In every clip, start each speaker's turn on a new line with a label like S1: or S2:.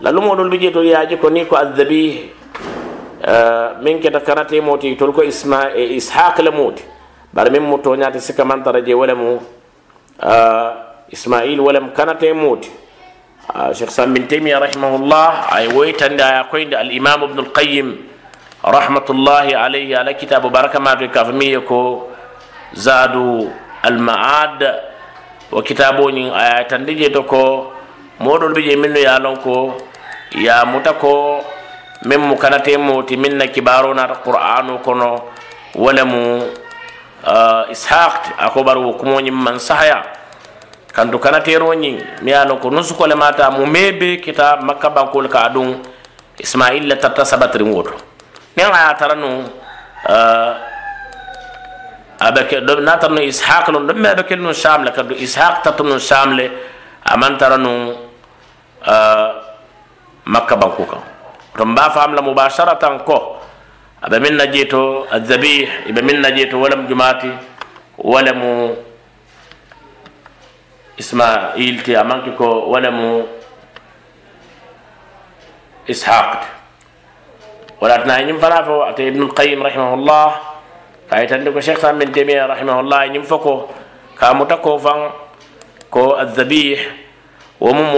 S1: lallumoɗol bi je to yaaji ko ni ko adhabih min keta kanate moti tol ko isma ishaq le moti bar min mo toñati sika mantara je wala mu ismail wala mu kanate moti cheikh sam bin taymia rahimahullah ay woytande aya koyde al imam ibnu alqayim rahmatullahi alayhi ala kitabu baraka mato ka famiye ko zadu almaad wo kitaboñin aya tande je to ko moɗol ɓe minno ya lon ko ya muta ko min mu kanate moti min na kibaro nata qur'anu kono wala mu ishaq ako bar wo kumoñin man sahaya kantu kanatero ñin mi ye lon ko nusukole mata mu mebe kita makka bankol ka ɗum ismail le tarta sabatirin woto nin a tara nu abe na tara nu ishaq lon ɗon me abe kel nu sham le kantu ishaq tarta nu sham le aman tara nu makka banku kan to mba fam la mubasharatan ko abe min najeto adhabih ibe min najeto wala jumati wala mu ismail ti amanki ko wala mu ishaq wala tana nyim fara fo ate ibn qayyim rahimahullah kay tan ko sheikh sam bin taymiyyah rahimahullah nyim fako ka mutako fan ko adhabih ومم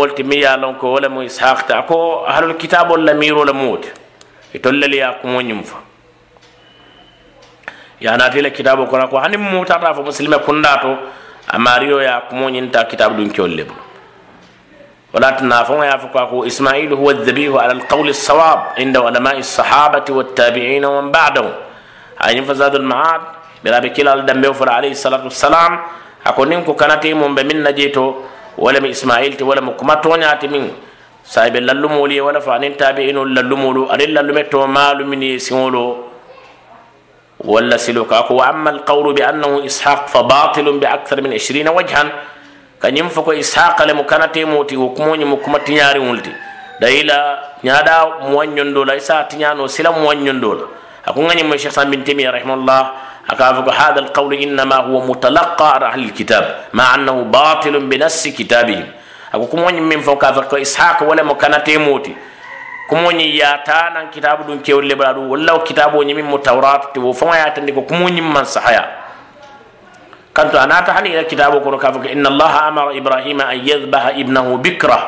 S1: لونكو ولا مو إسحاق تاكو. أهل الكتاب ولا ميرو لموت يتولى لي أكمو نيمفا. يا ناتي الكتاب كنا كو. هني مو تعرف مسلمة كنداتو أماريو يا أكمو نينتا كتاب دون كيول لبل ولا تنافون يا فكاكو إسماعيل هو الذبيح على القول الصواب عند علماء الصحابة والتابعين ولم إسماعيل ولم كما تونيات من سايب للمولي ولا فانين تابعين للمولو أن للمتو مال من يسولو ولا سلوك. أكو وأما القول بأنه إسحاق فباطل بأكثر من عشرين وجها. كان ينفق إسحاق لمكانة موتي وكموني مكما تنياري ولدي. دايلا نيادا موانيون دولا. إسا تنيانو سلا موانيون دولا. أكو غني من شيخ بن تيمية رحمه الله. أكافك هذا القول إنما هو متلقى على أهل الكتاب مع أنه باطل بنص كتابهم. أكو كمون من فوق أفك إسحاق ولا مكانة موتي كمون ياتانا كتاب دون كيول لبرادو ولا كتاب من متوراة وفما ياتني كمون من صحيا كنت أنا تحني إلى كتاب كافك إن الله أمر إبراهيم أن يذبح ابنه بكرة.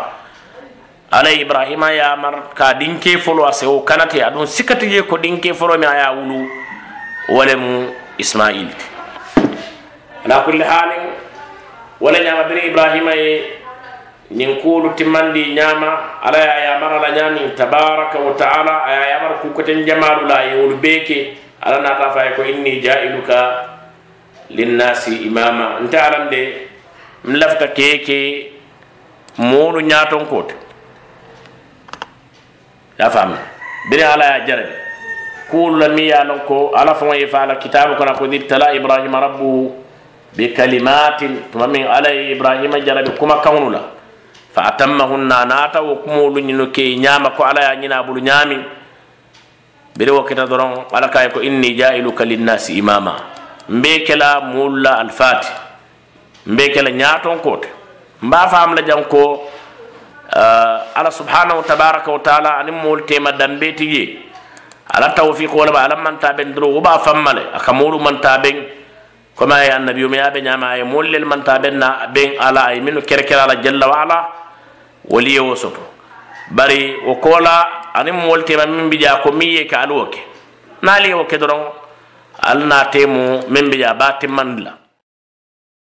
S1: على إبراهيم يا أمر كدين كيفلو أسيو كانت أدون سكتي يكو دين كيفلو ما يا ولو ولم ismail. Ala kulli halin wala ñama biri ibrahima ye ñin kuolu timmandi ñama ala ye yamara la ñamin tabaraka wa taala a ye yamara kukoten jamalu la ye wolu bee ke ala nata faye ko inni jailuka linnasi imama nte alam de m lafita keeke moolu ñaatonkote ya faamu biri ala ye jarabi. كوكتن جمال لا يقول بيك على نعرف يكو إني جائلك للناس إماما أنت علم دي ملفت كيكي مولو نياتون كوت يا فهم بني على يا جربي كل لم يعلم كو على فما يفعل كتاب كنا قد ابتلى إبراهيم ربه بكلمات من على إبراهيم جرب كما كوننا فأتمهن ناتا وكمول نكي نياما كو على ينينا بلو نيامي بيري وكتا درون على كايكو إني جائلك للناس إماما. مبيكلا مولا الفاتح. مبيكلا نياتون كوت. مبا فام لجانكو آه على سبحانه وتبارك وتعالى أن مول تيما دنبيتي ala tawfiq wala ala man taben dro uba fammale akamulu man taben kama ya annabi mi abe nyama ay mollel man taben na ben ala ay minu kerkera ala jalla wa ala wali wosoto bari o kola anim molte ma min bija ko miye ka alwoke nali woke doron alna temu min bija batimandla